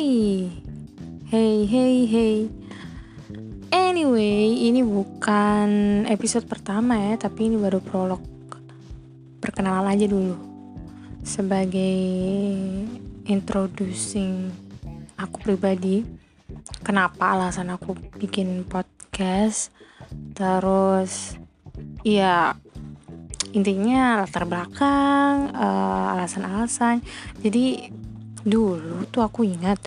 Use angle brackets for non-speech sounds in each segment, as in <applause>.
Hey, hey, hey. Anyway, ini bukan episode pertama ya, tapi ini baru prolog. Perkenalan aja dulu. Sebagai introducing aku pribadi, kenapa alasan aku bikin podcast, terus ya intinya latar belakang, uh, alasan-alasan. Jadi dulu tuh aku ingat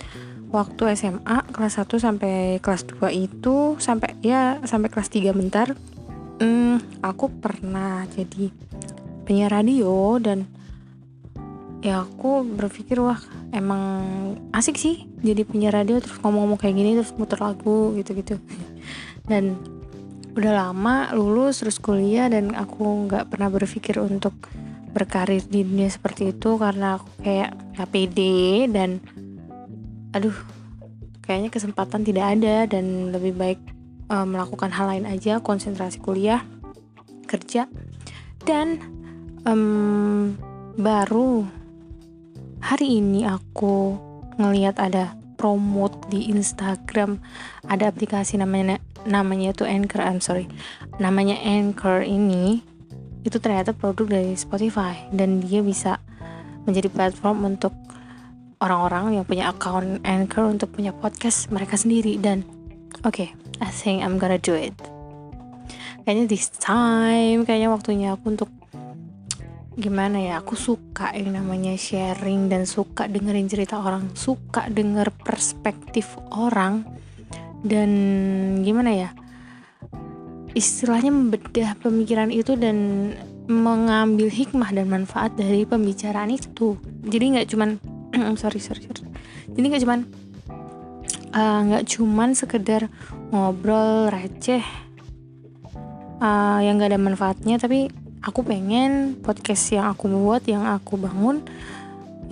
waktu SMA kelas 1 sampai kelas 2 itu sampai ya sampai kelas 3 bentar hmm, aku pernah jadi penyiar radio dan ya aku berpikir wah emang asik sih jadi penyiar radio terus ngomong-ngomong kayak gini terus muter lagu gitu-gitu. Dan udah lama lulus terus kuliah dan aku nggak pernah berpikir untuk berkarir di dunia seperti itu karena aku kayak gak pede dan aduh kayaknya kesempatan tidak ada dan lebih baik uh, melakukan hal lain aja konsentrasi kuliah kerja dan um, baru hari ini aku ngelihat ada promote di Instagram ada aplikasi namanya namanya itu Anchor I'm sorry namanya Anchor ini itu ternyata produk dari Spotify. Dan dia bisa menjadi platform untuk orang-orang yang punya account Anchor untuk punya podcast mereka sendiri. Dan oke okay, I think I'm gonna do it. Kayaknya this time kayaknya waktunya aku untuk gimana ya aku suka yang namanya sharing dan suka dengerin cerita orang suka denger perspektif orang. Dan gimana ya istilahnya membedah pemikiran itu dan mengambil hikmah dan manfaat dari pembicaraan itu. Jadi nggak cuman <clears throat> sorry sorry sorry. Jadi nggak cuman eh, nggak uh, cuman sekedar ngobrol receh uh, yang gak ada manfaatnya tapi aku pengen podcast yang aku buat yang aku bangun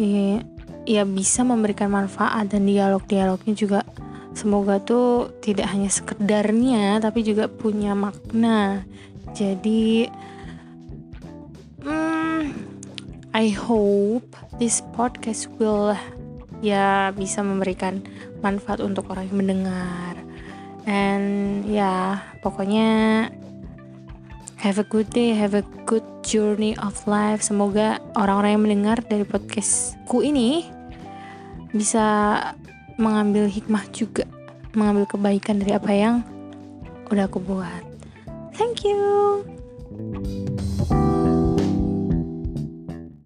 ya, ya bisa memberikan manfaat dan dialog-dialognya juga semoga tuh tidak hanya sekedarnya tapi juga punya makna jadi I hope this podcast will ya bisa memberikan manfaat untuk orang yang mendengar. And ya, pokoknya have a good day, have a good journey of life. Semoga orang-orang yang mendengar dari podcastku ini bisa mengambil hikmah juga, mengambil kebaikan dari apa yang udah aku buat. Thank you.